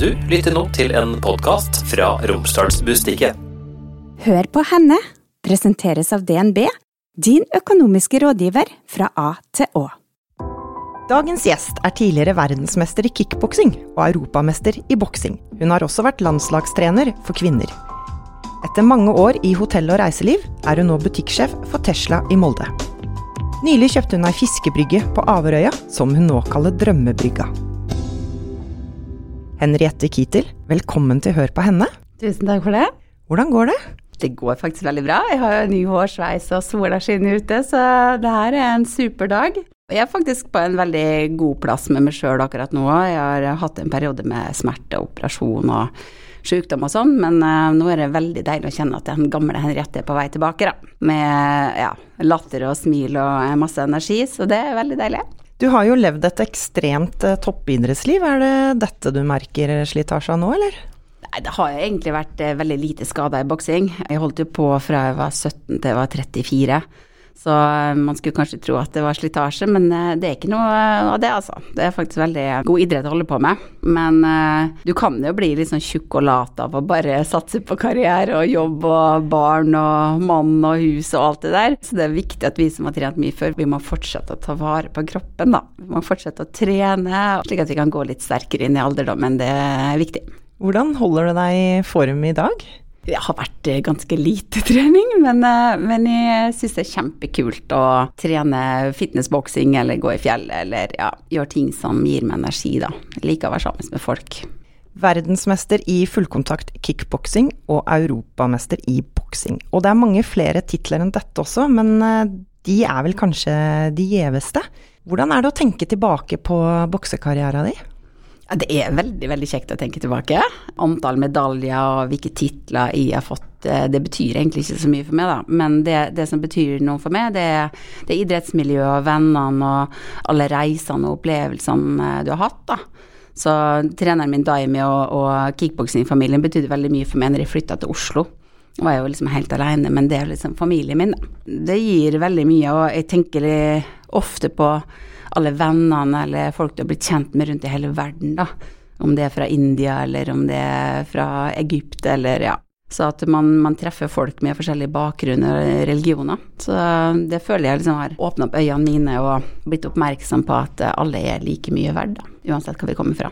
Du lytter nå til en podkast fra Romsdalsbustiket. Hør på henne presenteres av DNB, din økonomiske rådgiver fra A til Å. Dagens gjest er tidligere verdensmester i kickboksing og europamester i boksing. Hun har også vært landslagstrener for kvinner. Etter mange år i hotell og reiseliv er hun nå butikksjef for Tesla i Molde. Nylig kjøpte hun ei fiskebrygge på Averøya, som hun nå kaller Drømmebrygga. Henriette Kittel, velkommen til Hør på henne. Tusen takk for det. Hvordan går det? Det går faktisk veldig bra. Jeg har jo ny hårsveis og sola skinner ute, så det her er en super dag. Jeg er faktisk på en veldig god plass med meg sjøl akkurat nå. Jeg har hatt en periode med smerte, operasjon og sykdom og sånn, men uh, nå er det veldig deilig å kjenne at den gamle Henriette er på vei tilbake, da. Med ja, latter og smil og masse energi, så det er veldig deilig. Du har jo levd et ekstremt uh, toppidrettsliv. Er det dette du merker slitasje av nå, eller? Nei, det har egentlig vært uh, veldig lite skader i boksing. Jeg holdt jo på fra jeg var 17 til jeg var 34. Så eh, man skulle kanskje tro at det var slitasje, men eh, det er ikke noe av det, altså. Det er faktisk veldig god idrett å holde på med. Men uh, du kan jo bli litt sånn tjukk og lat av å bare satse på karriere og jobb og barn og mann og hus og alt det der. Så det er viktig at vi som har trent mye før, vi må fortsette å ta vare på kroppen, da. Vi må fortsette å trene, slik at vi kan gå litt sterkere inn i alderdommen. Det er viktig. Hvordan holder du deg i form i dag? Det har vært eh, ganske lite trening, men, eh, men jeg syns det er kjempekult å trene fitnessboksing eller gå i fjellet eller ja, gjøre ting som gir meg energi, da. Jeg liker å være sammen med folk. Verdensmester i fullkontakt kickboksing og europamester i boksing. Og det er mange flere titler enn dette også, men eh, de er vel kanskje de gjeveste. Hvordan er det å tenke tilbake på boksekarrieren din? Det er veldig, veldig kjekt å tenke tilbake. Antall medaljer og hvilke titler jeg har fått, eh, det betyr egentlig ikke så mye for meg, da. Men det, det som betyr noe for meg, det er, det er idrettsmiljøet, vennene og alle reisene og opplevelsene eh, du har hatt, da. Så treneren min Daimi og, og kickboksingfamilien betydde veldig mye for meg når jeg flytta til Oslo. Jeg var jo liksom helt alene, men det er liksom familien min. Det gir veldig mye, og jeg tenker ofte på alle vennene eller folk du har blitt kjent med rundt i hele verden, da. Om det er fra India, eller om det er fra Egypt, eller ja. Så at man, man treffer folk med forskjellige bakgrunner og religioner. Så det føler jeg liksom har åpna opp øynene mine og blitt oppmerksom på at alle er like mye verdt, da. Uansett hva vi kommer fra.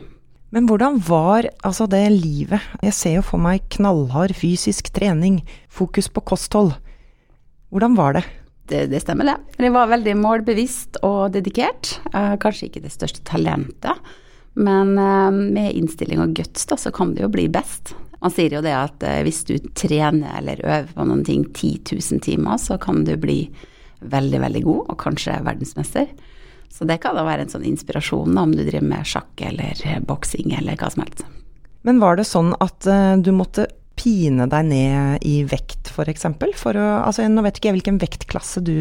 Men hvordan var altså det livet? Jeg ser jo for meg knallhard fysisk trening, fokus på kosthold. Hvordan var det? Det, det stemmer, det. Jeg var veldig målbevisst og dedikert. Uh, kanskje ikke det største talentet, men uh, med innstilling og guts, da, så kan det jo bli best. Man sier jo det at hvis du trener eller øver på noen ting 10 000 timer, så kan du bli veldig, veldig god, og kanskje verdensmester. Så det kan da være en sånn inspirasjon om du driver med sjakk eller boksing eller hva som helst. Men var det sånn at du måtte pine deg ned i vekt, f.eks.? For, for å, altså, nå vet ikke jeg hvilken vektklasse du,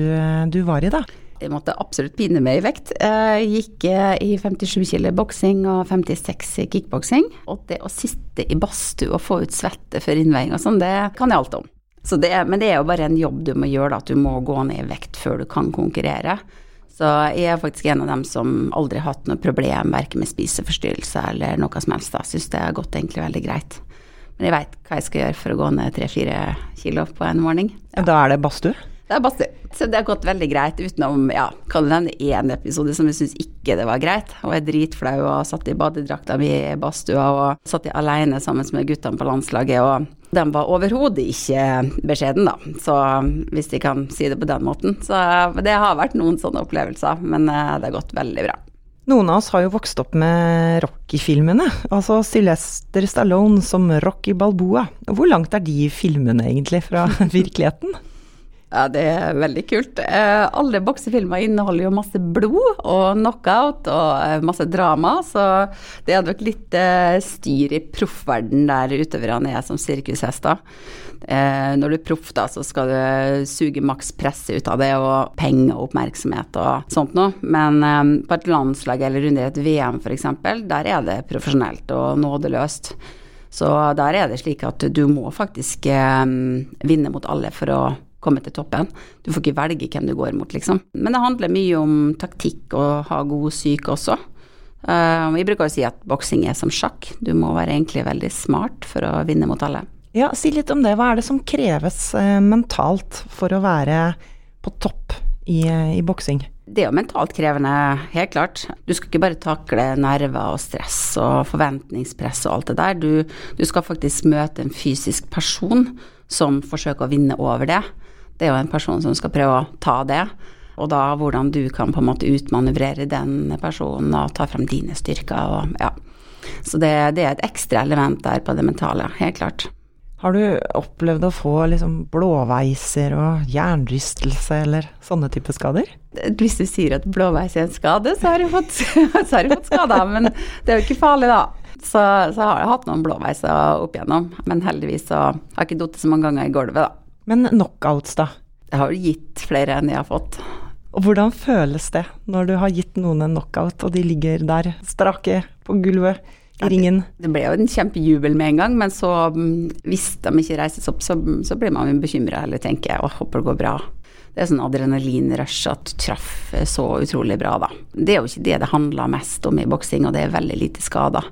du var i, da. Jeg måtte absolutt pine meg i vekt. Jeg gikk eh, i 57 kilo boksing og 56 i kickboksing. Og det å sitte i badstue og få ut svette før innveiing og sånn, det kan jeg alt om. Det men det er jo bare en jobb du må gjøre, da, at du må gå ned i vekt før du kan konkurrere. Så jeg er faktisk en av dem som aldri har hatt noe problem verken med spiseforstyrrelser eller noe som helst. Jeg syns det har gått egentlig veldig greit. Men jeg veit hva jeg skal gjøre for å gå ned tre-fire kilo på en morgen. Ja. Da er det badstue? Det er badstue. Så det har gått veldig greit, utenom ja, kan du nevne én episode som jeg syns ikke det var greit. Og jeg er dritflau og satt i badedrakta mi i badstua og satt alene sammen med guttene på landslaget. og de var overhodet ikke beskjeden, da, så hvis de kan si det på den måten. Så det har vært noen sånne opplevelser, men eh, det har gått veldig bra. Noen av oss har jo vokst opp med Rocky-filmene, altså Sylvester Stallone som Rocky Balboa. Hvor langt er de filmene egentlig fra virkeligheten? Ja, det er veldig kult. Eh, alle boksefilmer inneholder jo masse blod og knockout og eh, masse drama, så det er nok litt eh, styr i proffverden der utøverne er som sirkushester. Når du er proff, da, så skal du suge maks presse ut av det, og penger og oppmerksomhet og sånt noe. Men på et landslag eller under et VM f.eks., der er det profesjonelt og nådeløst. Så der er det slik at du må faktisk vinne mot alle for å komme til toppen. Du får ikke velge hvem du går mot, liksom. Men det handler mye om taktikk og ha god psyke også. Uh, vi bruker å si at boksing er som sjakk. Du må være egentlig veldig smart for å vinne mot alle. Ja, si litt om det. Hva er det som kreves uh, mentalt for å være på topp i, uh, i boksing? Det er jo mentalt krevende, helt klart. Du skal ikke bare takle nerver og stress og forventningspress og alt det der. Du, du skal faktisk møte en fysisk person som forsøker å vinne over det. Det er jo en person som skal prøve å ta det. Og da hvordan du kan på en måte utmanøvrere den personen og ta frem dine styrker og ja. Så det, det er et ekstra element der på det mentale, helt klart. Har du opplevd å få liksom blåveiser og hjernerystelse eller sånne type skader? Hvis du sier at blåveis er en skade, så har jeg fått, så har fått skader. Men det er jo ikke farlig, da. Så, så har jeg hatt noen blåveiser opp igjennom. Men heldigvis så har jeg ikke falt så mange ganger i gulvet, da. Men knockouts, da? Jeg har gitt flere enn jeg har fått. Og hvordan føles det når du har gitt noen en knockout, og de ligger der strake på gulvet i ringen? Det ble jo en kjempejubel med en gang, men så mm, hvis de ikke reises opp, så, så blir man bekymra eller tenker å, håper det går bra. Det er sånn adrenalinrush at du traff så utrolig bra, da. Det er jo ikke det det handler mest om i boksing, og det er veldig lite skader.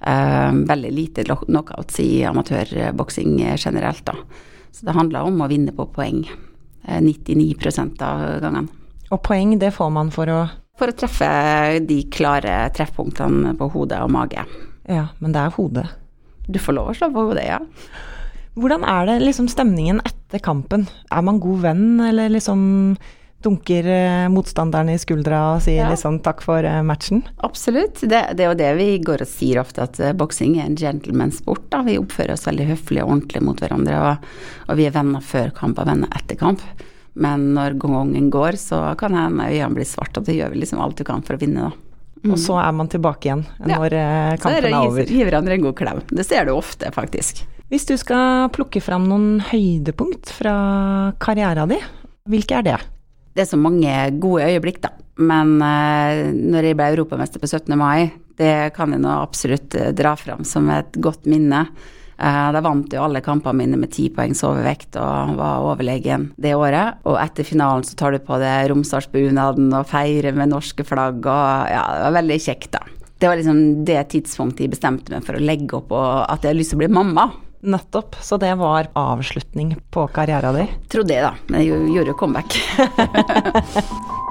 Uh, veldig lite knockouts i amatørboksing generelt, da. Så det handler om å vinne på poeng. 99 eh, av gangene. Og poeng, det får man for å For å treffe de klare treffpunktene på hodet og mage. Ja, men det er hodet. Du får lov å slå på hodet, ja. Hvordan er det liksom stemningen etter kampen? Er man god venn, eller liksom dunker eh, motstanderen i skuldra og sier ja. liksom takk for eh, matchen? Absolutt. Det, det, er jo det vi går og sier ofte, at eh, boksing er en gentleman-sport. Vi oppfører oss veldig høflig og ordentlig mot hverandre, og, og vi er venner før kamp og venner etter kamp. Men når gongen går, så kan hende øynene bli svarte, og da gjør vi liksom alt du kan for å vinne, da. Mm. Og så er man tilbake igjen når ja. Kampen er, over. Så gir hverandre en god klem. Det ser du ofte, faktisk. Hvis du skal plukke fram noen høydepunkt fra karrieren din, hvilke er det? Det er så mange gode øyeblikk, da. Men uh, når jeg ble europamester på 17. mai, det kan jeg nå absolutt uh, dra fram som et godt minne. Uh, da vant jo alle kampene mine med ti poengs overvekt og var overlegen det året. Og etter finalen så tar du på deg Romsdalsbunaden og feirer med norske flagg og ja, det var veldig kjekt, da. Det var liksom det tidspunktet jeg bestemte meg for å legge opp og at jeg hadde lyst til å bli mamma. Nettopp. Så det var avslutning på karrieren din? Tror det, da. Men jeg gjorde jo comeback.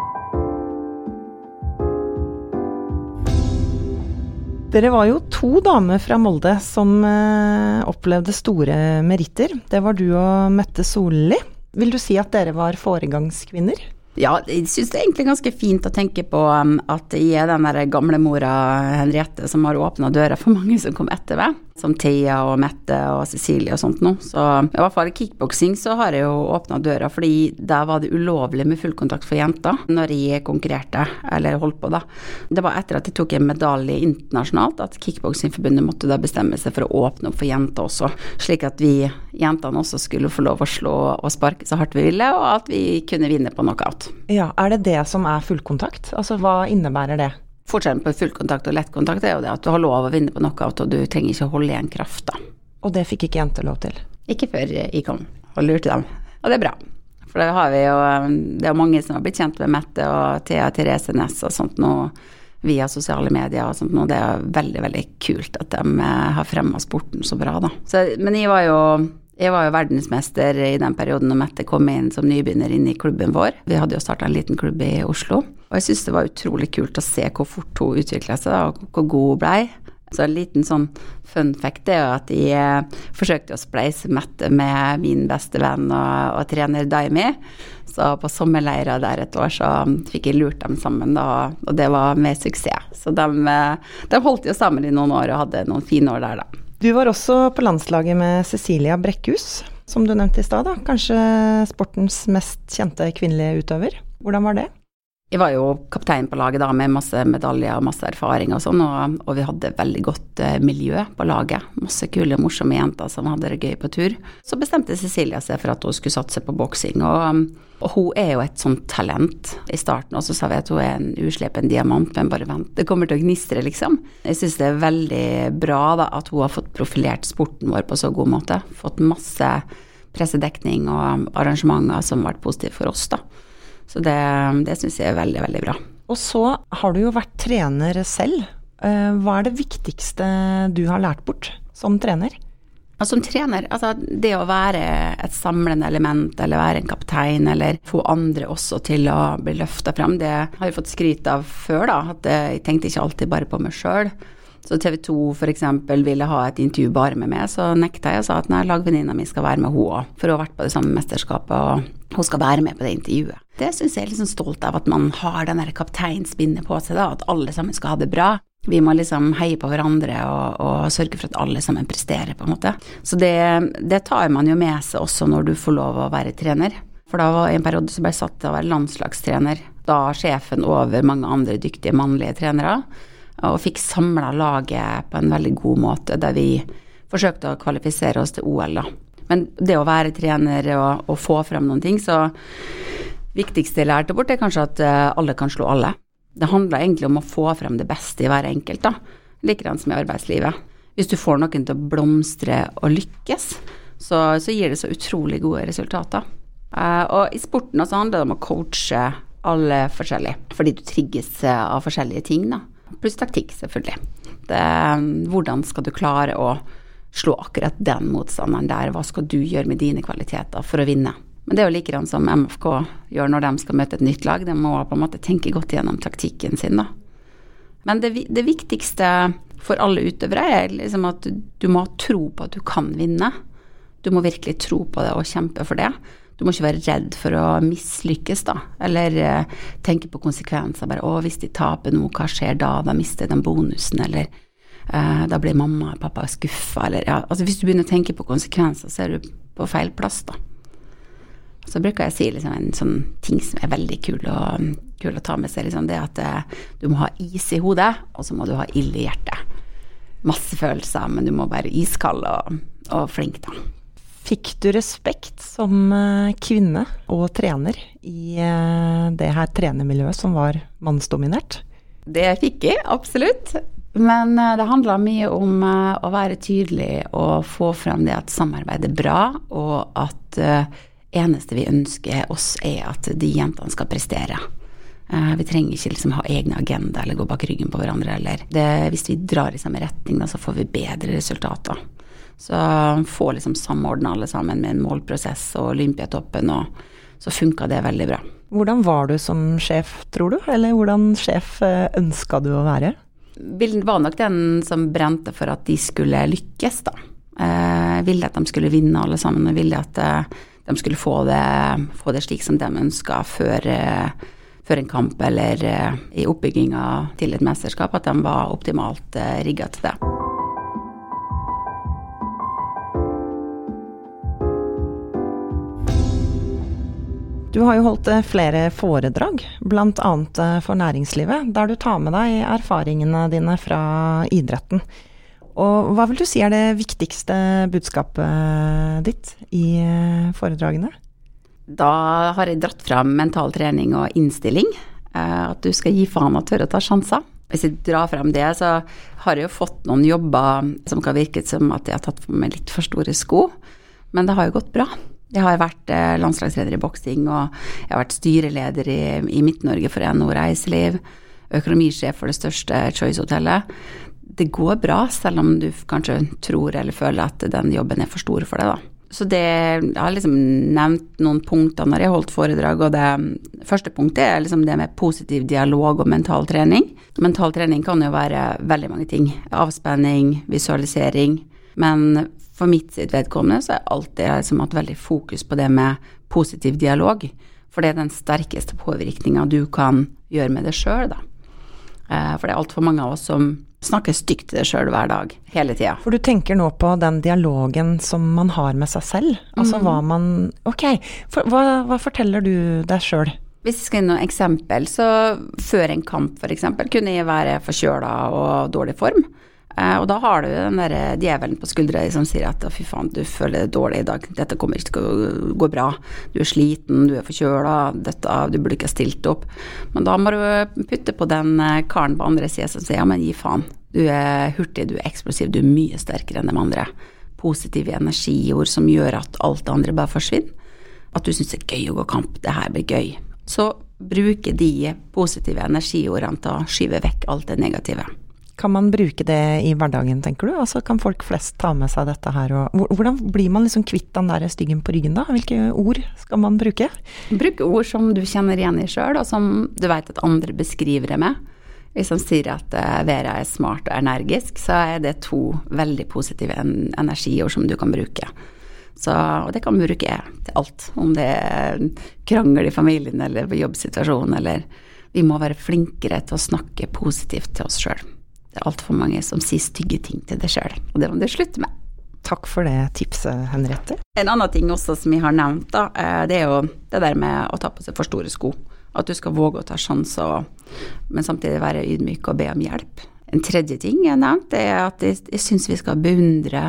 Dere var jo to damer fra Molde som eh, opplevde store meritter. Det var du og Mette Solli. Vil du si at dere var foregangskvinner? Ja, jeg syns det er egentlig ganske fint å tenke på um, at jeg er den der gamlemora Henriette som har åpna døra for mange som kom etter meg som Thea og Mette og Cecilie og sånt nå. Så i hvert fall i kickboksing så har jeg jo åpna døra, fordi der var det ulovlig med fullkontakt for jenter når jeg konkurrerte, eller holdt på, da. Det var etter at jeg tok en medalje internasjonalt at Kickboksingforbundet måtte da bestemme seg for å åpne opp for jenter også, slik at vi jentene også skulle få lov å slå og sparke så hardt vi ville, og at vi kunne vinne på knockout. Ja, er det det som er fullkontakt? Altså hva innebærer det? Forskjellen på fullkontakt og lettkontakt er jo det at du har lov å vinne på knockout, og du trenger ikke å holde igjen kraft, da. Og det fikk ikke jenter lov til? Ikke før jeg kom og lurte dem. Og det er bra. For det har vi jo Det er mange som har blitt kjent med Mette og Thea Therese Næss og sånt nå via sosiale medier og sånt nå. Det er veldig, veldig kult at de eh, har fremma sporten så bra, da. Så, men jeg var jo jeg var jo verdensmester i den perioden når Mette kom inn som nybegynner inn i klubben vår. Vi hadde jo starta en liten klubb i Oslo. Og jeg syns det var utrolig kult å se hvor fort hun utvikla seg, og hvor god hun blei. Så en liten sånn fun fact er jo at jeg eh, forsøkte å spleise Mette med min beste venn og, og trener Daimi. Så på sommerleira der et år så fikk jeg lurt dem sammen, da, og det var med suksess. Så de, eh, de holdt jo sammen i noen år og hadde noen fine år der, da. Du var også på landslaget med Cecilia Brekkhus, som du nevnte i stad. Kanskje sportens mest kjente kvinnelige utøver. Hvordan var det? Jeg var jo kaptein på laget da, med masse medaljer og masse erfaring og sånn, og, og, vi hadde veldig godt eh, miljø på laget. Masse kule, morsomme jenter som hadde det gøy på tur. Så bestemte Cecilia seg for at hun skulle satse på boksing, og og hun er jo et sånt talent. I starten også sa vi at hun er en uslepen diamant, men bare vent, det kommer til å gnistre, liksom. Jeg syns det er veldig bra da, at hun har fått profilert sporten vår på så god måte. Fått masse pressedekning og arrangementer som har vært positive for oss, da. Så det, det syns jeg er veldig, veldig bra. Og så har du jo vært trener selv. Eh, hva er det viktigste du har lært bort som trener? Som trener, altså det å være et samlende element, eller være en kaptein, eller få andre også til å bli løfta fram, det har jeg fått skryt av før, da. At jeg tenkte ikke alltid bare på meg sjøl. Så TV 2 f.eks. ville ha et intervju bare med meg, så nekta jeg og sa at nei, lagvenninna mi skal være med hun òg, for hun har vært på det samme mesterskapet, og hun skal være med på det intervjuet. Det syns jeg er liksom stolt av, at man har den der kapteinspinnet på seg, da, at alle sammen skal ha det bra. Vi må liksom heie på hverandre og, og, sørge for at alle sammen presterer, på en måte. Så det, det, tar man jo med seg også når du får lov å være trener. For da var en periode så ble satt til å være landslagstrener. Da sjefen over mange andre dyktige mannlige trenere. Og fikk samla laget på en veldig god måte, der vi forsøkte å kvalifisere oss til OL, da. Men det å være trener og, og få frem noen ting, så viktigste jeg lærte bort, er kanskje at eh, alle kan slå alle. Det handler egentlig om å få frem det beste i hver enkelt, da. Likeens med arbeidslivet. Hvis du får noen til å blomstre og lykkes, så, så gir det så utrolig gode resultater. Uh, og i sporten også handler det om å coache alle forskjellig, fordi du trigges eh, av forskjellige ting, da. Pluss taktikk, selvfølgelig. Det, hvordan skal du klare å slå akkurat den motstanderen der, hva skal du gjøre med dine kvaliteter for å vinne? Men det er jo likedan som MFK gjør når de skal møte et nytt lag. De må på en måte tenke godt gjennom taktikken sin, da. Men det, det viktigste for alle utøvere er liksom at du, må tro på at du kan vinne. Du må virkelig tro på det og kjempe for det. Du må ikke være redd for å mislykkes, da. Eller eh, tenke på konsekvenser. Bare 'Å, hvis de taper nå, hva skjer da? Da mister de bonusen.' Eller eh, 'Da blir mamma og pappa skuffa.' Eller ja, altså hvis du begynner å tenke på konsekvenser, så er du på feil plass, da. Så bruker jeg å si liksom en sånn ting som er veldig kul, og, kul å ta med seg, liksom, det at eh, du må ha is i hodet, og så må du ha ild i hjertet. Masse følelser, men du må være iskald og, og flink, da. Fikk du respekt som eh, kvinne og trener i eh, det her trenermiljøet som var mannsdominert? Det fikk jeg, absolutt. Men det handla mye om å være tydelig og få frem det at samarbeid er bra, og at eneste vi ønsker oss, er at de jentene skal prestere. Uh, vi trenger ikke liksom ha egne agenda eller gå bak ryggen på hverandre. Eller det, hvis vi drar i samme retning, da, så får vi bedre resultater. Så få liksom samordna alle sammen med en målprosess og Olympiatoppen, og så funka det veldig bra. Hvordan var du som sjef, tror du? Eller hvordan sjef eh, ønska du å være? Bilden var nok den som brente for at de skulle lykkes, da. Jeg uh, ville at de skulle vinne alle sammen, og ville at de skulle få det, få det slik som de ønska før, eh, før, en kamp eller eh, i oppbygginga til et mesterskap, at de var optimalt eh, rigga til det. Du har jo holdt flere foredrag, bl.a. for næringslivet, der du tar med deg erfaringene dine fra idretten. Og hva vil du si er det viktigste budskapet ditt i eh, foredragene? Da har jeg dratt fram mental trening og innstilling. Eh, at du skal gi faen og tørre å ta sjanser. Hvis jeg drar frem det, så har jeg jo fått noen jobber som kan virke som at jeg har tatt på meg litt for store sko, men det har jo gått bra. Jeg har vært eh, landslagsleder i boksing, og jeg har vært styreleder i Midt-Norge for NHO Reiseliv, økonomisjef for det største Choice-hotellet det går bra, selv om du kanskje tror eller føler at den jobben er for stor for deg, da. Så det, jeg har liksom nevnt noen punkter når jeg har holdt foredrag, og det første punktet er liksom det med positiv dialog og mental trening. Mental trening kan jo være veldig mange ting. Avspenning, visualisering. Men for mitt sitt vedkommende så har alltid liksom hatt veldig fokus på det med positiv dialog. For det er den sterkeste påvirkninga du kan gjøre med deg sjøl, da. Eh, for det er altfor mange av oss som snakker stygt til deg sjøl hver dag, hele tida. For du tenker nå på den dialogen som man har med seg selv? Altså mm. hva man Ok, for, hva, hva, forteller du deg sjøl? Hvis jeg skal gi noe eksempel, så før en kamp f.eks. kunne jeg være forkjøla og dårlig form. Eh, og da har du den der djevelen på skuldra som sier at fy faen, du føler deg dårlig i dag, dette kommer ikke til å gå bra, du er sliten, du er forkjøla, du burde ikke ha stilt opp. Men da må du putte på den eh, karen på andre sida som sier ja, men gi faen, du er hurtig, du er eksplosiv, du er mye sterkere enn de andre. Positive energiord som gjør at alt det andre bare forsvinner. At du syns det er gøy å gå kamp, det her blir gøy. Så bruke de positive energiordene til å skyve vekk alt det negative. Kan man bruke det i hverdagen, tenker du? Altså Kan folk flest ta med seg dette her? Og hvordan blir man liksom kvitt den der styggen på ryggen, da? Hvilke ord skal man bruke? Bruk ord som du kjenner igjen i sjøl, og som du vet at andre beskriver det med. Hvis han sier at uh, Vera er smart og energisk, så er det to veldig positive en energiord som du kan bruke. Så, og det kan du bruke til alt, om det er krangel i familien eller jobbsituasjonen eller Vi må være flinkere til å snakke positivt til oss sjøl. Det er altfor mange som sier stygge ting til deg sjøl, og det må du slutte med. Takk for det tipset, Henriette. En annen ting også som vi har nevnt, da, eh, det er jo det der med å ta på seg for store sko. At du skal våge å ta sjanser, men samtidig være ydmyk og be om hjelp. En tredje ting jeg har nevnt, er at jeg, jeg syns vi skal beundre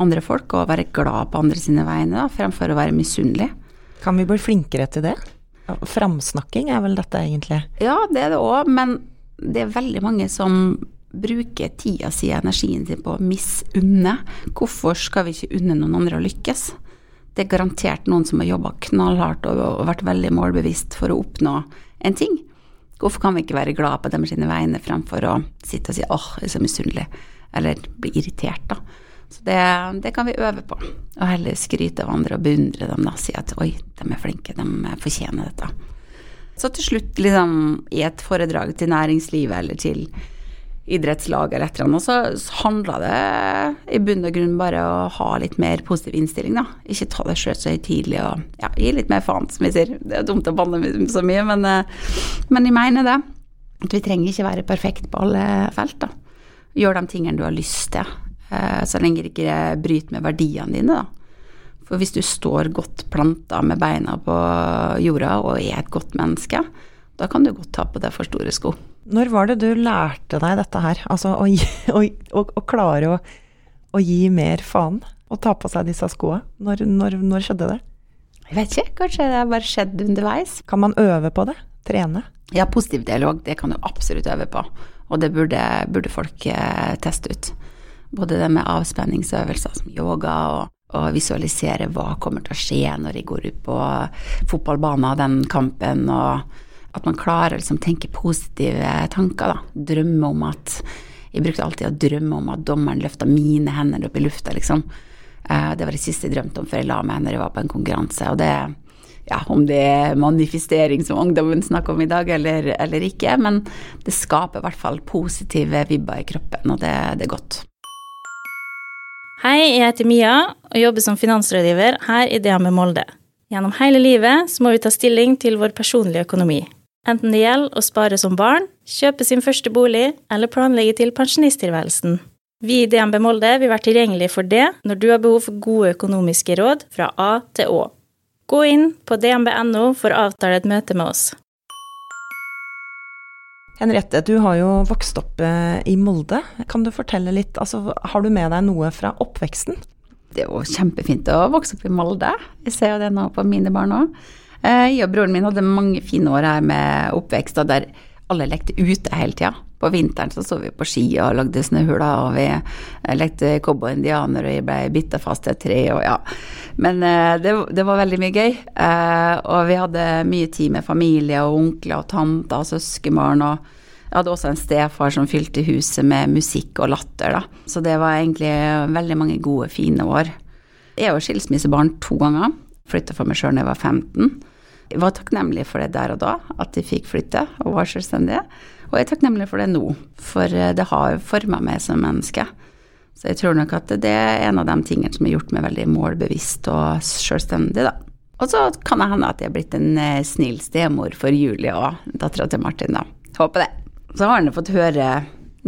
andre folk og være glad på andre sine vegne, da, fremfor å være misunnelig. Kan vi bli flinkere til det? Framsnakking er vel dette egentlig? Ja, det er det òg, men det er veldig mange som bruker tida si og energien sin på å misunne. Hvorfor skal vi ikke unne noen andre å lykkes? Det er garantert noen som har jobba knallhardt og vært veldig målbevisst for å oppnå en ting. Hvorfor kan vi ikke være glad på dem sine vegne fremfor å sitte og si åh, jeg er så misunnelig, eller bli irritert, da. Så det, det, kan vi øve på. Og heller skryte av andre og beundre dem, da. Si at oi, de er flinke, de fortjener dette. Så til slutt, liksom, i et foredrag til næringslivet eller til idrettslag eller et eller annet, så handler det i bunn og grunn bare å ha litt mer positiv innstilling, da. Ikke ta det sjøl så høytidelig og ja, gi litt mer faen, som vi sier. Det er dumt å banne så mye, men, eh, men jeg mener det. At vi trenger ikke være perfekt på alle felt, da. Gjør de tingene du har lyst til. Eh, så lenge det ikke bryter med verdiene dine, da. For hvis du står godt planta med beina på jorda og er et godt menneske, da kan du godt ta på deg for store sko. Når var det du lærte deg dette her? Altså å, å, å, å klare å, gi mer faen? Å ta på seg disse skoa? Når, når, når, skjedde det? Jeg vet ikke, kanskje det har bare skjedd underveis. Kan man øve på det? Trene? Ja, positiv dialog, det kan du absolutt øve på. Og det burde, burde folk eh, teste ut. Både det med avspenningsøvelser som yoga og, og visualisere hva kommer til å skje når jeg går ut på fotballbanen av den kampen, og at man klarer å liksom tenke positive tanker. da. Drømme om at Jeg brukte alltid å drømme om at dommeren løfta mine hender opp i lufta, liksom. Eh, det var det siste jeg drømte om før jeg la meg når jeg var på en konkurranse. og det ja, om det er manifestering som ungdommen snakker om i dag, eller, eller ikke. Men det skaper i hvert fall positive vibber i kroppen, og det, det er godt. Hei, jeg heter Mia og jobber som finansrådgiver her i DNB Molde. Gjennom hele livet så må vi ta stilling til vår personlige økonomi. Enten det gjelder å spare som barn, kjøpe sin første bolig eller planlegge til pensjonisttilværelsen. Vi i DNB Molde vil være tilgjengelige for det når du har behov for gode økonomiske råd fra A til Å. Gå inn på dnb.no for å avtale et møte med oss. Henriette, du har jo vokst opp eh, i Molde. Kan du fortelle litt, altså har du med deg noe fra oppveksten? Det er jo kjempefint å vokse opp i Molde. Jeg ser jo det nå på mine barn òg. Eh, jeg og broren min hadde mange fine år her med oppvekst der alle lekte ute hele tida. På vinteren så så vi på ski og lagde snøhuler, og vi eh, lekte cowboy-indianer, og jeg ble bitt fast til et tre, og ja. Men det, det, var veldig mye gøy. Og vi hadde mye tid med familie og onkler og tanter og søskenbarn. og jeg hadde også en stefar som fylte huset med musikk og latter, da. Så det var egentlig veldig mange gode, fine år. Jeg er jo skilsmissebarn to ganger. Flytta for meg sjøl da jeg var 15. Var takknemlig for det der og da, at de fikk flytte og var selvstendige. Og jeg er takknemlig for det nå, for eh, det har forma meg som menneske. Så jeg tror nok at det er en av de tingene som har gjort meg veldig målbevisst og selvstendig, da. Og så kan det hende at jeg er blitt en eh, snill stemor for Julie og dattera til Martin, da. Håper det. Så har han fått høre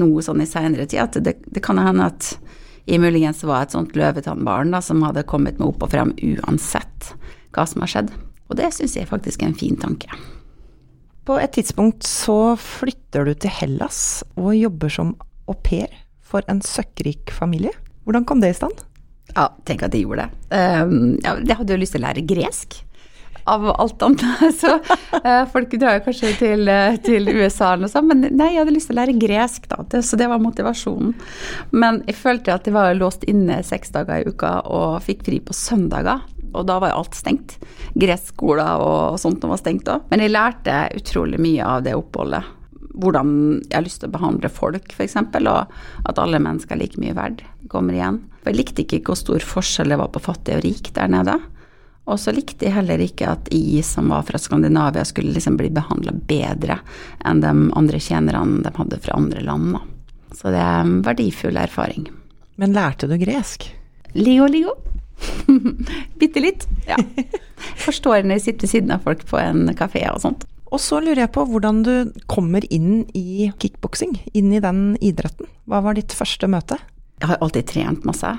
noe sånn i seinere tid at det, det kan hende at jeg muligens var et sånt løvetannbarn da, som hadde kommet meg opp og frem uansett hva som har skjedd. Og det syns jeg faktisk er en fin tanke. På et tidspunkt så flytter du til Hellas og jobber som au pair for en søkkrik familie. Hvordan kom det i stand? Ja, tenk at jeg gjorde det. Um, ja, jeg hadde jo lyst til å lære gresk av alt annet. Så uh, folk drar jo kanskje til, uh, til USA eller noe sånt, men nei, jeg hadde lyst til å lære gresk, da. Det, så det var motivasjonen. Men jeg følte at jeg var låst inne seks dager i uka og fikk fri på søndager. Og da var jo alt stengt. Gresskoler og sånt var stengt òg. Men jeg lærte utrolig mye av det oppholdet. hvordan jeg har lyst til å behandle folk, f.eks., og at alle mennesker er like mye verd, kommer igjen. For jeg likte ikke hvor stor forskjell det var på fattig og rik der nede. Og så likte jeg heller ikke at jeg som var fra Skandinavia, skulle liksom bli behandla bedre enn de andre tjenerne de hadde fra andre land. Da. Så det er en verdifull erfaring. Men lærte du gresk? Ligo, ligo. Bitte litt, ja. Forstår når jeg sitter ved siden av folk på en kafé og sånt. Og så lurer jeg på hvordan du kommer inn i kickboksing, inn i den idretten. Hva var ditt første møte? Jeg har alltid trent masse.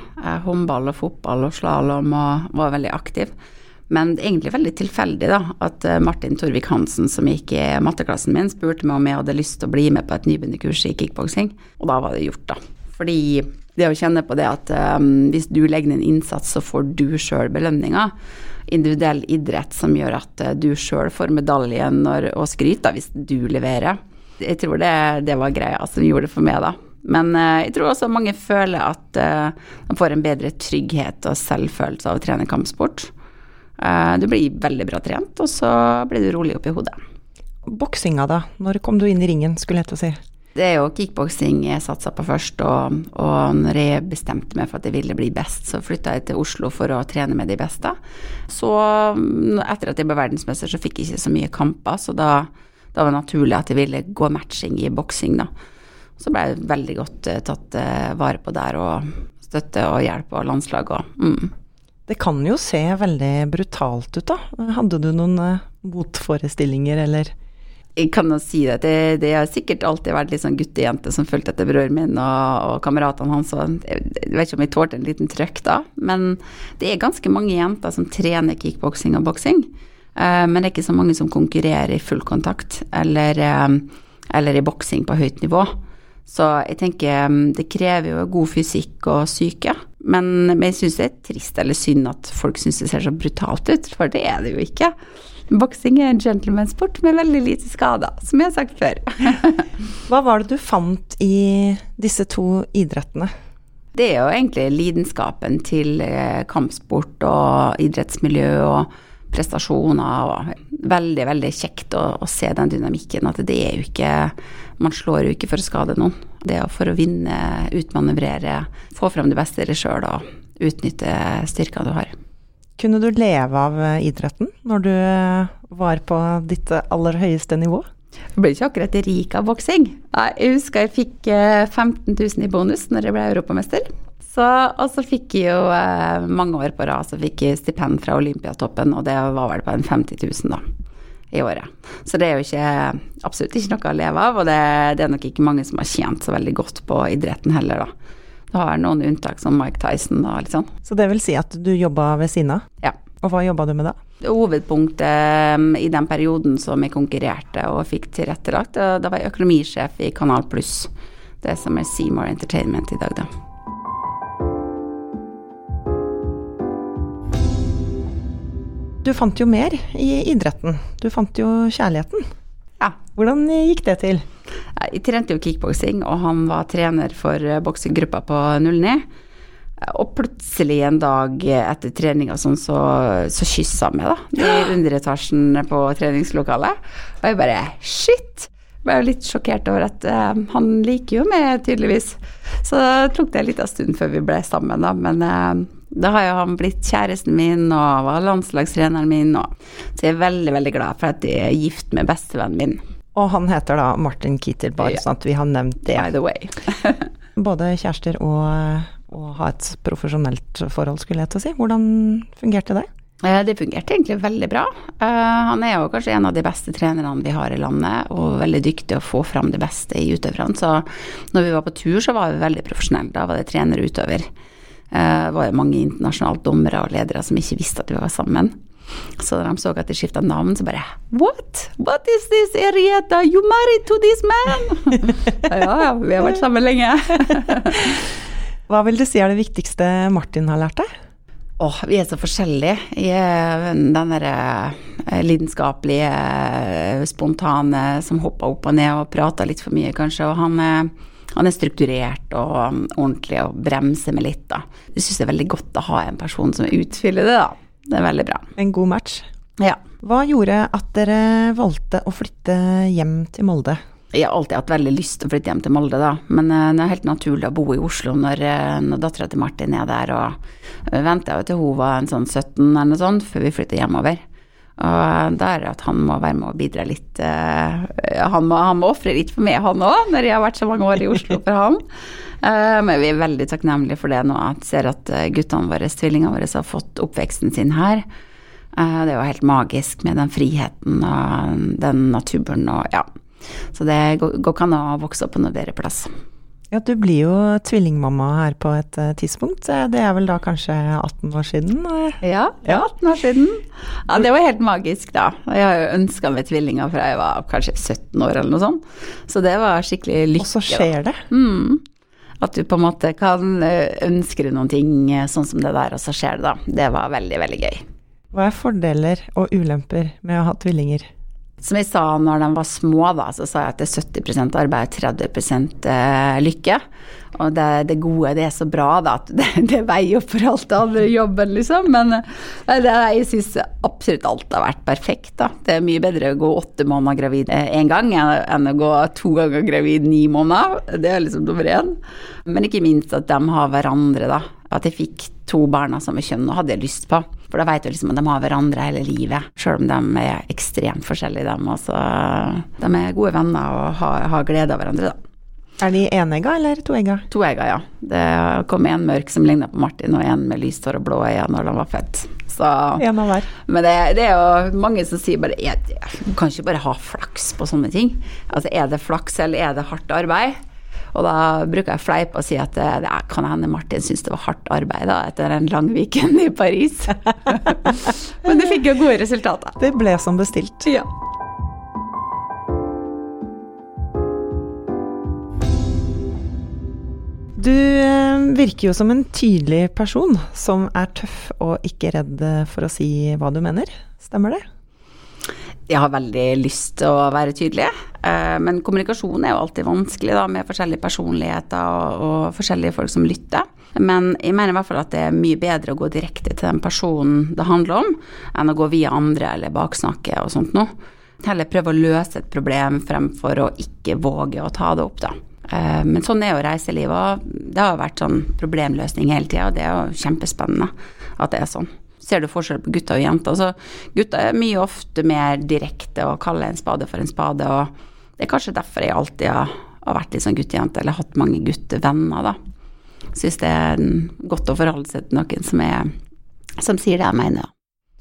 Håndball og fotball og slalåm og var veldig aktiv. Men det er egentlig veldig tilfeldig da, at eh, Martin Torvik Hansen, som gikk i matteklassen min, spurte meg om jeg hadde lyst til å bli med på et nybegynnerkurs i kickboksing. Og da var det gjort, da. Fordi det å kjenne på det at um, hvis du legger ned en innsats, så får du sjøl belønninga. Individuell idrett som gjør at du sjøl får medaljen og skryt hvis du leverer. Jeg tror det, det var greia som gjorde det for meg, da. Men uh, jeg tror også mange føler at uh, de får en bedre trygghet og selvfølelse av å trene kampsport. Uh, du blir veldig bra trent, og så blir du rolig oppi hodet. Boksinga, da? Når kom du inn i ringen, skulle jeg til å si? Det er jo kickboksing jeg satsa på først, og, og når jeg bestemte meg for at jeg ville bli best, så flytta jeg til Oslo for å trene med de beste. Så etter at jeg ble verdensmester, så fikk jeg ikke så mye kamper, så da, da var det naturlig at jeg ville gå matching i boksing, da. Så ble jeg veldig godt uh, tatt uh, vare på der, og støtte og hjelp og landslag og mm. Det kan jo se veldig brutalt ut, da. Hadde du noen uh, motforestillinger, eller? Jeg kan jo si det, det, det har sikkert alltid vært litt sånn guttejente som fulgte etter broren min og, og kameratene hans, og jeg, jeg vet ikke om jeg tålte en liten trøkk da, men det er ganske mange jenter som trener kickboksing og boksing. men det er ikke så mange som konkurrerer i full kontakt eller, eller i boksing på høyt nivå. Så jeg tenker mm, det krever jo god fysikk og syke. Men, men jeg syns det er trist eller synd at folk syns det ser så brutalt ut, for det er det jo ikke. Boksing er en gentlemansport med veldig lite skader, som jeg har sagt før. Hva var det du fant i disse to idrettene? Det er jo egentlig lidenskapen til eh, kampsport og idrettsmiljø og prestasjoner og veldig, veldig kjekt å, å, se den dynamikken. At det er jo ikke Man slår jo ikke for å skade noen. Det er for å vinne, utmanøvrere, få fram det beste i deg sjøl og utnytte styrka du har. Kunne du leve av idretten når du var på ditt aller høyeste nivå? Jeg ble ikke akkurat rik av boksing. Jeg husker jeg fikk 15 eh, 000 i bonus når jeg ble europamester. Så, og så fikk jeg jo eh, mange år på rad så fikk jeg stipend fra Olympiatoppen, og det var vel på en 50 000 da, i året. Så det er jo ikke, absolutt ikke noe å leve av, og det, det, er nok ikke mange som har tjent så veldig godt på idretten heller, da. Det har noen unntak, som Mike Tyson og litt sånn. Så det vil si at du jobba ved siden av? Ja. Og hva jobba du med da? Hovedpunktet um, i den perioden som jeg konkurrerte og fikk tilrettelagt, da var jeg økonomisjef i Kanal Pluss. Det som er Seymour Entertainment i dag, da. Du fant jo mer i idretten. Du fant jo kjærligheten. Ja. Hvordan gikk det til? Jeg trente jo kickboksing, og han var trener for eh, boksegruppa på 09. Og plutselig en dag etter treninga sånn, så, så kyssa han meg, da. I underetasjen på treningslokalet. Og jeg bare shit! Ble litt sjokkert over at uh, han liker jo meg, tydeligvis. Så det tok det en liten stund før vi ble sammen, da. Men uh, da har jo han blitt kjæresten min og var landslagstreneren min, og så jeg er veldig, veldig glad for at jeg er gift med bestevennen min. Og han heter da Martin Kittel, bare ja. sånn at vi har nevnt det. By the way. Både kjærester og, og ha et profesjonelt forhold, skulle jeg til å si. Hvordan fungerte det? Eh, det fungerte egentlig veldig bra. Eh, han er jo kanskje en av de beste trenerne vi har i landet, og veldig dyktig å få fram det beste i utøverne. Så når vi var på tur, så var vi veldig profesjonelle. Da var det trener og utøver. Eh, det var jo mange internasjonale dommere og ledere som ikke visste at vi var sammen. Så da de så at de skifta navn, så bare What? What is this, Erieta? You married to this man? ja, ja, vi har vært sammen lenge. Hva vil du si er det viktigste Martin har lært deg? Åh, oh, vi er så forskjellige. i den derre eh, lidenskapelige, spontane som hopper opp og ned og prater litt for mye, kanskje. Og han er han er strukturert og um, ordentlig og bremser med litt, da. Jeg syns det er veldig godt å ha en person som utfyller det, da. Det er veldig bra. En god match. Ja. Hva gjorde at dere valgte å flytte hjem til Molde? Jeg har alltid hatt veldig lyst til å flytte hjem til Molde, da. Men eh, det er helt naturlig å bo i Oslo når, eh, når dattera til Martin er der. Og venta jo til hun var en sånn 17 eller noe sånt, før vi flytta hjemover. Og da er det at han må være med og bidra litt. eh, Han må, han må ofre litt for meg, han òg, når jeg har vært så mange år i Oslo for han. Eh, Men vi er veldig takknemlige for det nå. At ser at eh, guttene våre, tvillingene våre, har fått oppveksten sin her. Det er jo helt magisk med den friheten og den naturen og ja. Så det går ikke an å vokse opp på noe bedre plass. Ja, du blir jo tvillingmamma her på et eh, tidspunkt. Eh, Det er vel da kanskje 18 år siden? eh? Ja, ja, 18 år siden. Ja, det var helt magisk, da. Jeg har jo ønska meg tvillinger fra jeg var kanskje 17 år eller noe sånt. Så det var skikkelig lykke. Og så skjer det. Mm. At du på en måte kan ønske deg noen ting sånn som det der, og så skjer det, da. Det var veldig, veldig gøy. Hva er fordeler og ulemper med å ha tvillinger? Som jeg sa når de var små, da, så sa jeg at det er 70% arbeid, 30 eh, lykke. Og det, det gode, det er så bra, da, at det, det veier opp for alt det andre jobben, liksom. Men eh, det, jeg syns absolutt alt har vært perfekt, da. Det er mye bedre å gå åtte måneder gravid én gang enn å gå to ganger gravid ni måneder. Det er liksom nummer én. Men ikke minst at de har hverandre, da. At jeg fikk to barn av samme kjønn, og hadde jeg lyst på. For da vet du liksom at de har hverandre hele livet, sjøl om de er ekstremt forskjellige, dem. Altså, De er gode venner og har, har glede av hverandre, da. Er de enegga eller toegga? Toegga, ja. Det kom en mørk som ligna på Martin, og en med lyst hår og blå øyne når han var født. Så, En av hver. men det, det er jo mange som sier bare Du kan ikke bare ha flaks på sånne ting. Altså er det flaks, eller er det hardt arbeid? Og da bruker jeg fleip og si at det, kan hende Martin syntes det var hardt arbeid da, etter en lang weekend i Paris. Men det fikk jo gode resultater. Det ble som bestilt. Ja. Du eh, virker jo som en tydelig person som er tøff og ikke redd for å si hva du mener. Stemmer det? Jeg har veldig lyst til å være tydelig, eh, men kommunikasjon er jo alltid vanskelig da, med forskjellige personligheter og, forskjellige folk som lytter. Men jeg mener i hvert fall at det er mye bedre å gå direkte til den personen det handler om, enn å gå via andre eller baksnakke og sånt noe. Heller prøve å løse et problem fremfor å ikke våge å ta det opp, da. Eh, Men sånn er jo reiselivet, det har vært sånn problemløsning hele tida, og det er jo kjempespennende at det er sånn. Ser du forskjell på gutter og jenter? Så gutter er mye ofte mer direkte og kaller en spade for en spade, og det er kanskje derfor jeg alltid har, har vært litt sånn guttejente, eller hatt mange guttevenner, da. Syns det er godt å forholde seg til noen som, er, som sier det jeg mener.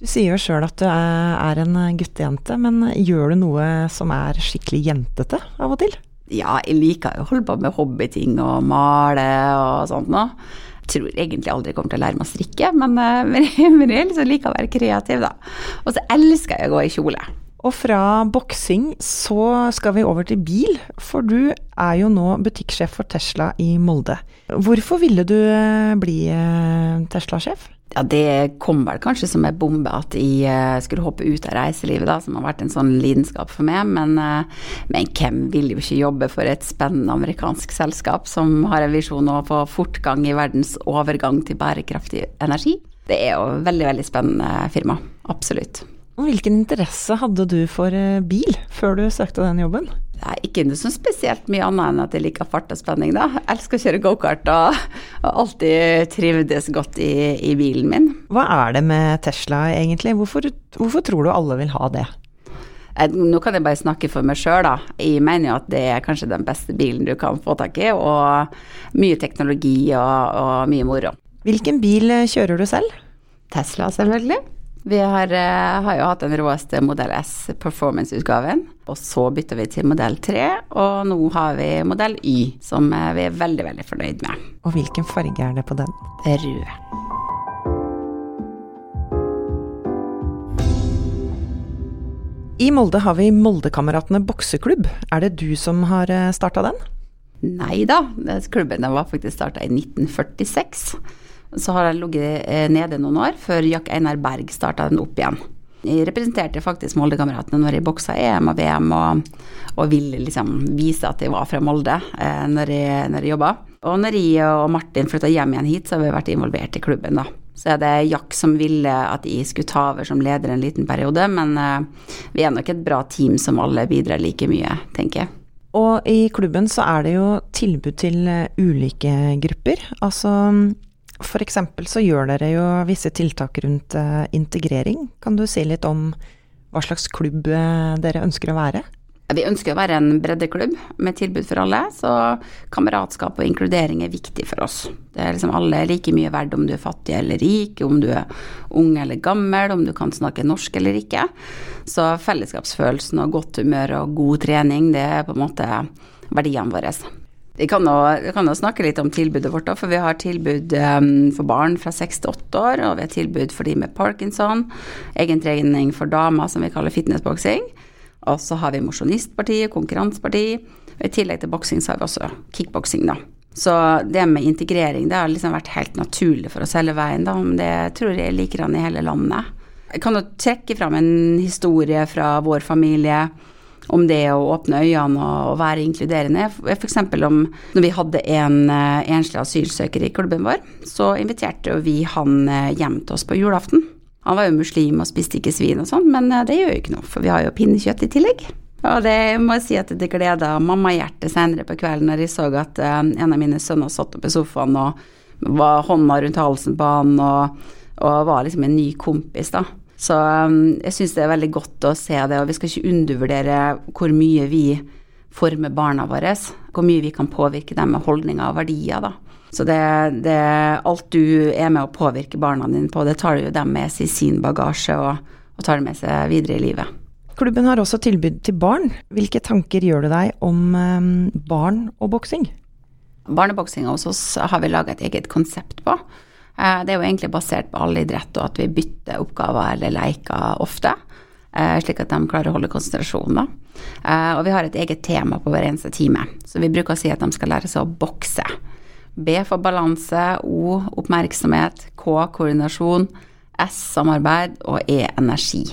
Du sier jo sjøl at du er en guttejente, men gjør du noe som er skikkelig jentete av og til? Ja, jeg liker jo å holde på med hobbyting og male og sånt nå. Tror egentlig aldri jeg kommer til å lære meg å strikke, men, eh, men, men jeg liksom liker å være kreativ, da. Og så elsker jeg å gå i kjole. Og fra boksing så skal vi over til bil, for du er jo nå butikksjef for Tesla i Molde. Hvorfor ville du eh, bli eh, Tesla-sjef? Ja, det kom vel kanskje som en bombe at jeg eh, skulle hoppe ut av reiselivet, da, som har vært en sånn lidenskap for meg. Men, eh, men hvem vil jo ikke jobbe for et spennende amerikansk selskap som har en visjon om å få fortgang i verdens overgang til bærekraftig energi? Det er jo veldig, veldig spennende firma. Absolutt. Hvilken interesse hadde du for eh, bil før du søkte den jobben? Er ikke noe sånn spesielt mye annet enn at jeg liker fart og spenning, da. Jeg elsker å kjøre gokart og, og alltid trivdes godt i, i bilen min. Hva er det med Tesla egentlig? Hvorfor, hvorfor tror du alle vil ha det? Eh, Nå kan jeg bare snakke for meg sjøl, da. Jeg mener jo at det er kanskje den beste bilen du kan få tak i, og mye teknologi og, og mye moro. Hvilken bil eh, kjører du selv? Tesla, selvfølgelig. Vi har, eh, har jo hatt den råeste Modell S Performance-utgaven, og så bytta vi til Modell 3, og nå har vi Modell Y, som eh, vi er veldig, veldig fornøyd med. Og hvilken farge er det på den? Rød. I Molde har vi Moldekameratene bokseklubb. Er det du som har starta den? Nei da, klubben var faktisk starta i 1946. Så har jeg ligget eh, nede noen år, før Jack Einar Berg starta den opp igjen. Jeg representerte faktisk Moldekameratene når jeg boksa EM og VM, og, og ville liksom vise at jeg var fra Molde eh, når jeg, jeg jobba. Og når jeg og Martin flytta hjem igjen hit, så har vi vært involvert i klubben, da. Så er det Jack som ville at jeg skulle ta over som leder en liten periode, men eh, vi er nok et bra team som alle bidrar like mye, tenker jeg. Og i klubben så er det jo tilbud til ulike grupper. Altså eksempel så gjør dere jo visse tiltak rundt eh, integrering. Kan du si litt om hva slags klubb eh, dere ønsker å være? Vi ønsker å være en breddeklubb med tilbud for alle, så kameratskap og inkludering er viktig for oss. Det er liksom alle like mye verdt om du er fattig eller rik, om du er ung eller gammel, om du kan snakke norsk eller ikke. Så fellesskapsfølelsen og godt humør og god trening, det er på en måte verdiene våre. Vi kan, vi kan jo snakke litt om tilbudet vårt, for vi har tilbud um, for barn fra seks til åtte år, og vi har tilbud for de med parkinson, egen trening for damer som vi kaller fitnessboksing. Og så har vi mosjonistpartiet, konkurranseparti. Og I tillegg til boksing så har vi også kickboksing, da. Så det med integrering det har liksom vært helt naturlig for oss hele veien, da. Men det tror jeg liker han i hele landet. Jeg kan jo trekke fram en historie fra vår familie om det å åpne øynene og, være inkluderende. F.eks. om når vi hadde en uh, enslig asylsøker i klubben vår, så inviterte vi han uh, hjem til oss på julaften. Han var jo muslim og spiste ikke svin og sånn, men eh, det gjør jo ikke noe, for vi har jo pinnekjøtt i tillegg. Og det må jeg si at det gleda mammahjertet senere på kvelden når jeg så at en av mine sønner satt oppe i sofaen og var hånda rundt halsen på han og, og var liksom en ny kompis, da. Så um, jeg syns det er veldig godt å se det, og vi skal ikke undervurdere hvor mye vi former barna våre, hvor mye vi kan påvirke dem med holdninger og verdier, da. Så det, det, alt du er med å påvirke barna dine på, det tar jo dem med seg i sin bagasje og, og tar det med seg videre i livet. Klubben har også tilbud til barn. Hvilke tanker gjør du deg om um, barn og boksing? Barneboksinga hos oss har vi laga et eget konsept på. Eh, det er jo egentlig basert på all idrett og at vi bytter oppgaver eller leker ofte. Eh, slik at de klarer å holde konsentrasjonen. da. og vi har et eget tema på hver eneste time. Så vi bruker å si at de skal lære seg å bokse. B for balanse, O oppmerksomhet, K koordinasjon, S samarbeid og E energi.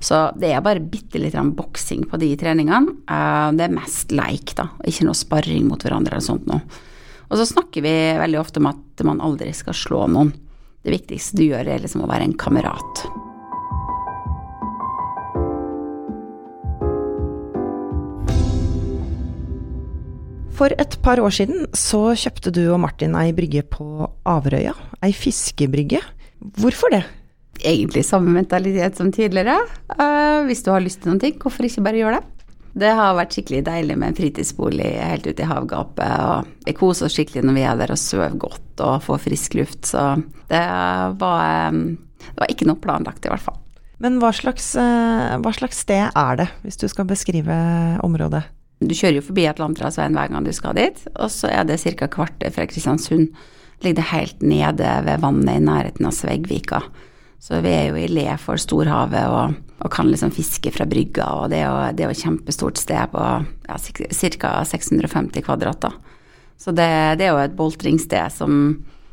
Så det er bare bitte litt boksing på de treningene. Eh, det er mest leik, da, ikke noe sparring mot hverandre eller sånt noe. Og så snakker vi veldig ofte om at man aldri skal slå noen. Det viktigste du gjør, er liksom å være en kamerat. For et par år siden så kjøpte du og Martin ei brygge på Averøya, ei fiskebrygge. Hvorfor det? Egentlig samme mentalitet som tidligere. Uh, hvis du har lyst til noen ting, hvorfor ikke bare gjøre det? Det har vært skikkelig deilig med en fritidsbolig helt ute i havgapet. og Vi koser oss skikkelig når vi er der og sover godt og får frisk luft. Så det var, det var ikke noe planlagt, i hvert fall. Men hva slags, uh, hva slags sted er det, hvis du skal beskrive området? Du kjører jo forbi Atlanterhavsveien hver gang du skal dit, og så er det ca. kvarter fra Kristiansund. Ligger det helt nede ved vannet i nærheten av Sveggvika. Så vi er jo i le for storhavet og, og kan liksom fiske fra brygga, og det er jo, det er jo et kjempestort sted på ja, ca. 650 kvadrat. Så det, det, er jo et boltringssted som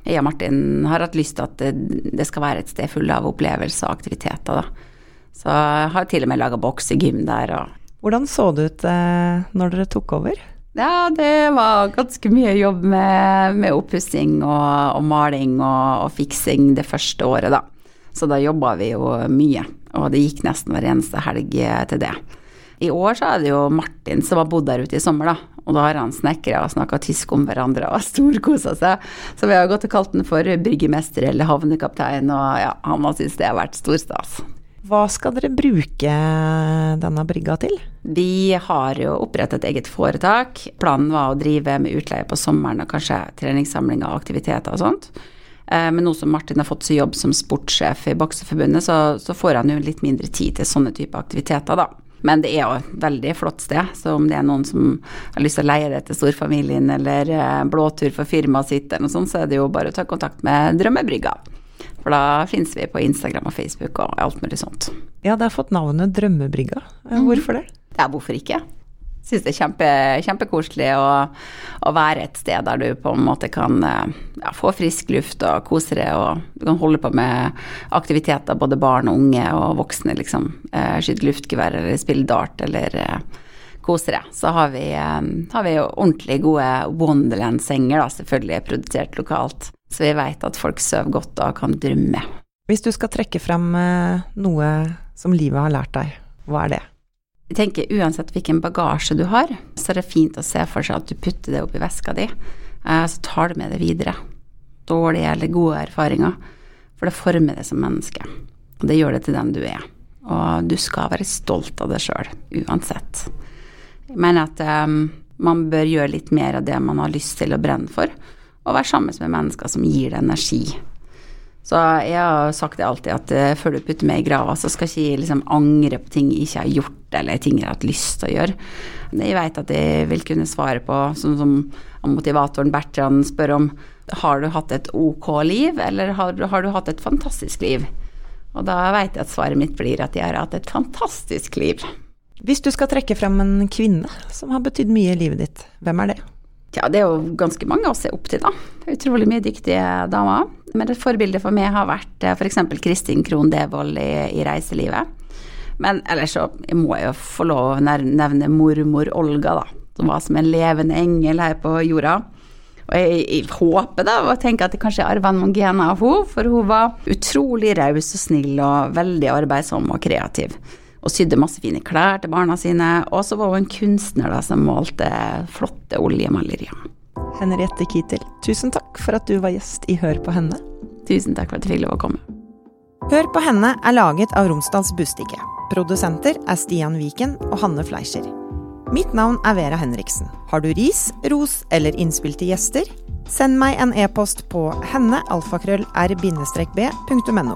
jeg og Martin har hatt lyst til at det, det skal være et sted fullt av opplevelser og aktiviteter. Da. Så jeg har til og med laga boksegym der. og hvordan så det ut eh, når dere tok over? Ja, det var ganske mye jobb med, med oppussing og, og, maling og, og, fiksing det første året, da. Så da jobba vi jo mye, og det gikk nesten hver eneste helg til det. I år så er det jo Martin som har bodd der ute i sommer, da. Og da har han snekra og snakka tysk om hverandre og storkosa seg. Så vi har gått og kalt den for bryggemester eller havnekaptein, og ja, han har syntes det har vært storstas. Hva skal dere bruke denne brygga til? Vi har jo opprettet et eget foretak. Planen var å drive med utleie på sommeren og kanskje treningssamlinger og aktiviteter og sånt. Eh, men nå som Martin har fått seg jobb som sportssjef i Bokseforbundet, så, så, får han jo litt mindre tid til sånne typer aktiviteter, da. Men det er jo et veldig flott sted, så om det er noen som har lyst til å leie det til storfamilien eller eh, blåtur for firmaet sitt eller noe sånt, så er det jo bare å ta kontakt med Drømmebrygga. For da finnes vi på Instagram og Facebook og alt mulig sånt. Ja, det har fått navnet Drømmebrygga. Mhm. Hvorfor det? Ja, hvorfor ikke? Syns det er kjempe, kjempekoselig å, å, være et sted der du på en måte kan ja, få frisk luft og kose deg, og du kan holde på med aktiviteter, både barn og unge og voksne, liksom. Eh, skyte luftgevær eller spille dart eller eh, kose deg. Så har vi, eh, har vi jo ordentlig gode Wonderland-senger, selvfølgelig produsert lokalt. Så vi veit at folk sover godt og kan drømme. Hvis du skal trekke frem eh, noe som livet har lært deg, hva er det? Jeg tenker uansett hvilken bagasje du har, så er det fint å se for seg at du putter det oppi veska di, eh, så tar du med det videre. Dårlige eller gode erfaringer. For det former deg som menneske. Og det gjør det til den du er. Og du skal være stolt av deg sjøl, uansett. Jeg mener at um, man bør gjøre litt mer av det man har lyst til å brenne for, og være sammen med mennesker som gir deg energi. Så jeg har sagt det alltid, at uh, før du putter meg i grava, så skal ikke jeg liksom angre på ting jeg ikke har gjort, eller ting jeg har hatt lyst til å gjøre. Jeg vet at jeg vil kunne svare på, sånn som motivatoren Bertrand spør om, har du hatt et ok liv, eller har, har du hatt et fantastisk liv? Og da vet jeg at svaret mitt blir at jeg har hatt et fantastisk liv. Hvis du skal trekke frem en kvinne som har betydd mye i livet ditt, hvem er det? Ja, det er jo ganske mange å se opp til, da. Utrolig mye dyktige damer. Men et forbilde for meg har vært f.eks. Kristin Krohn Devold i, i, reiselivet. Men ellers så må jeg jo få lov å nevne mormor Olga, da. Som var som en levende engel her på jorda. Og jeg, jeg håper da, og tenker at jeg kanskje arva noen gener av henne, for hun var utrolig raus og snill og veldig arbeidsom og kreativ og sydde masse fine klær til barna sine. Og så var hun en kunstner da, som målte flotte oljemalerier. Henriette Kittel, tusen takk for at du var gjest i Hør på henne. Tusen takk for at jeg fikk lov å komme. Hør på henne er laget av Romsdals Bustikke. Produsenter er Stian Viken og Hanne Fleischer. Mitt navn er Vera Henriksen. Har du ris, ros eller innspill til gjester? Send meg en e-post på hennealfakrøll-r-b.no.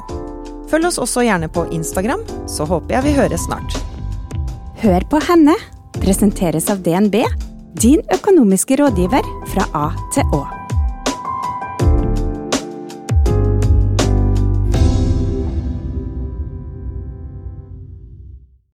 Følg oss også gjerne på Instagram, så håper jeg vi høres snart. Hør på henne presenteres av DNB, din økonomiske rådgiver fra A til Å.